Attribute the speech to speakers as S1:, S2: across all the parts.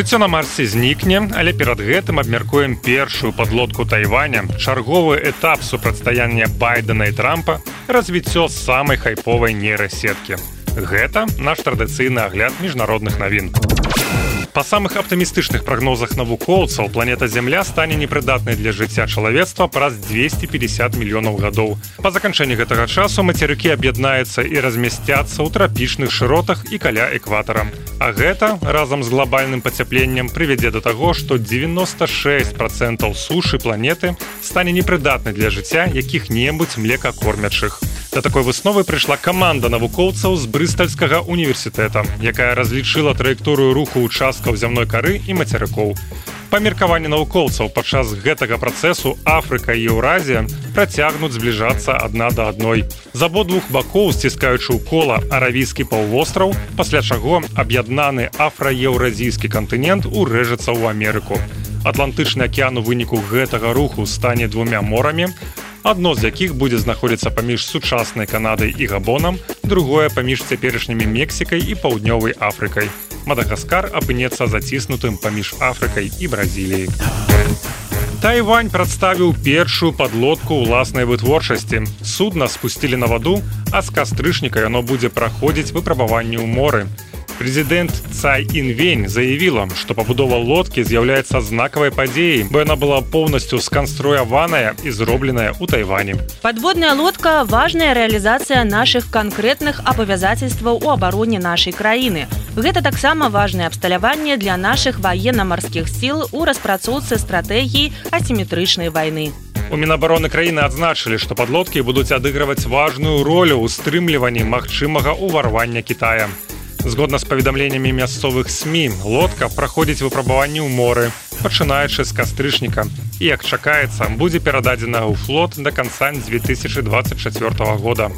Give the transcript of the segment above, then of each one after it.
S1: жыццё на марсе знікне але перад гэтым абмяркуем першую подлодку тайваня чарговы этап супрацьстаяння байдена і трампа развіццё самай хайповай нейрасеткі гэта наш традыцыйны агляд міжнародных навін Па самых аптымістычных прагнозах навукоўцаў планета Земля стане непрыдатнай для жыцця чалавецтва праз 250 мільёнаў гадоў. Па заканчэнні гэтага часу мацерыкі аб'яднаюцца і размясцяцца ў трапічных шыротах і каля экватара. А гэта разам з глобальным пацяпленнем прывядзе да таго, што 96 процентаў сушы планеты стане непрыдатнай для жыцця якіх-небудзь млекакормячых. Да такой высновы прыйшла каманда навукоўцаў з брыстальскага універсітэта, якая разлічыла траекторыю руху участкаў зямной кары і мацерыкоў. Па меркаванні навукоўцаў падчас гэтага працэсу Афрыка і Еўразія працягнуць збліжацца адна да адной. З абодвух бакоў сціскаючы ў кола аравійскі паўвостраў, пасля чаго аб'яднаны афраеўразійскі кантынент урэжацца ў Амерыку. Атлантычны акеан у выніку гэтага руху стане двумя морамі, адно з якіх будзе знаходзіцца паміж сучаснай канадай і габонам другое паміж цяперашнімі мексікай і паўднёвай афрыкай. Мадагаскар апынецца заціснутым паміж афрыкай і бразіліяй. Тайвань прадставіў першую подлодку ўласнай вытворчасці. Судна спусцілі на ваду а з кастрычніка яно будзе праходзіць выпрабаванні ў моры Президент Цай Інвень заявіла, што пабудова лодкі з'яўляецца знакавай падзеяй, бо яна была поўнасцю сканструяваная і зробленая ў Тайване.
S2: Падводная лодка важная рэалізацыя нашых канкрэтных абавязательстваў у абароне нашай краіны. Гэта таксама важнае абсталяванне для нашых ваенна-марскіх сіл у распрацоўцы стратэгіі асіметрычнай вайны.
S1: У мінабароны краіны адзначылі, што падлодкі будуць адыгрываць важную ролю ў стрымліванні магчымага ўварвання Китая. Згодна з паведамленнямі мясцовых СМ, лодка праходзіць выпрабаванні ў моры, пачынаючы з кастрычніка. І як чакаецца, будзе перададзена ў флот да канца 2024 года.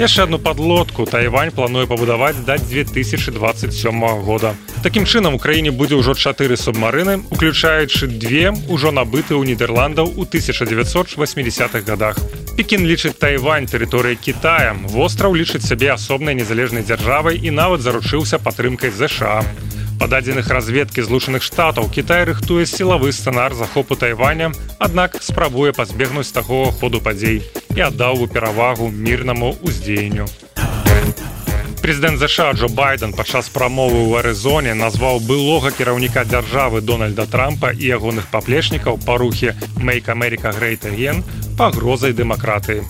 S1: Яшчэ одну подлодку Тайвань плануе пабудаваць да 2027 года. Такім чынам у краіне будзе ўжо чатыры субмарыны, уключаючы две ўжо набыты ў Нідерландаў у 1980-х годах. Пекін лічыць Тайвань тэрыторыяй Китая. Востраў лічыць сябе асобнай незалежнай дзяржавай і нават заручыўся падтрымкай ЗША. Па дадзеных разведкі злучаных штатаў Кітай рыхтуе сілавы сцэнар захопу Тайваня, аднак спрабуе пазбегнуць таго ходу падзей і аддаў бы перавагу мірнаму ўздзеянню. Прэзідэнт ЗША Джо Байден падчас прамовы ў Арызоне назваў былога кіраўніка дзяржавы Дональда Трампа і ягоных паплечнікаў па рухе Make America Great Again пагрозай дэмакратыі.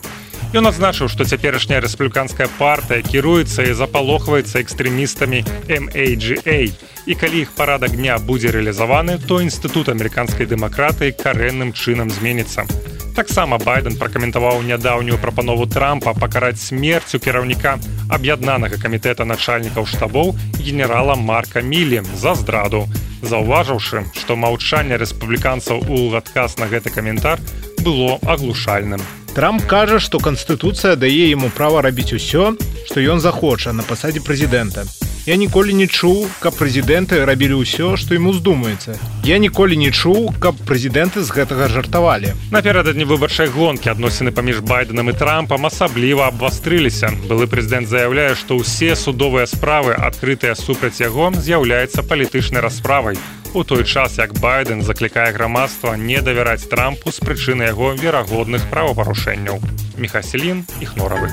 S1: Ён адзначыў, што цяперашняя рэспубліканская партыя кіруецца і запалохваецца экстрэмістамі MAGA. І калі іх парадак дня будзе рэалізаваны, то інстытут амерыканскай дэмакратыі карэнным чынам зменіцца. Таксама байден пракаментаваў нядаўнюю прапанову трампа пакараць смерцю кіраўніка аб'яднанага камітэта начальнікаў штабоў генерала марка мілі за здраду заўважыўшы што маўчанне рэспубліканцаў у адказ на гэты каментар было аглушальным
S3: Трамп кажа, што канстытуцыя дае яму права рабіць усё, што ён захоча на пасадзе прэзідэнта. Я ніколі не чуў, каб прэзідэнты рабілі ўсё, што ім уздумаецца. Я ніколі не чуў, каб прэзідэнты з гэтага жартавалі.
S1: Наперададні выбарчай гонкі адносіны паміж байденам і трампам асабліва абвастрыліся. Былы прэзідэнт заяўляе, што ўсе судовыя справы, адкрытыя супраць яго, з'яўляецца палітычнай расправай у той час як байден заклікае грамадства не давяраць трампу з прычыны яго верагодных правапарушэнняў. Мехаселін іх норавы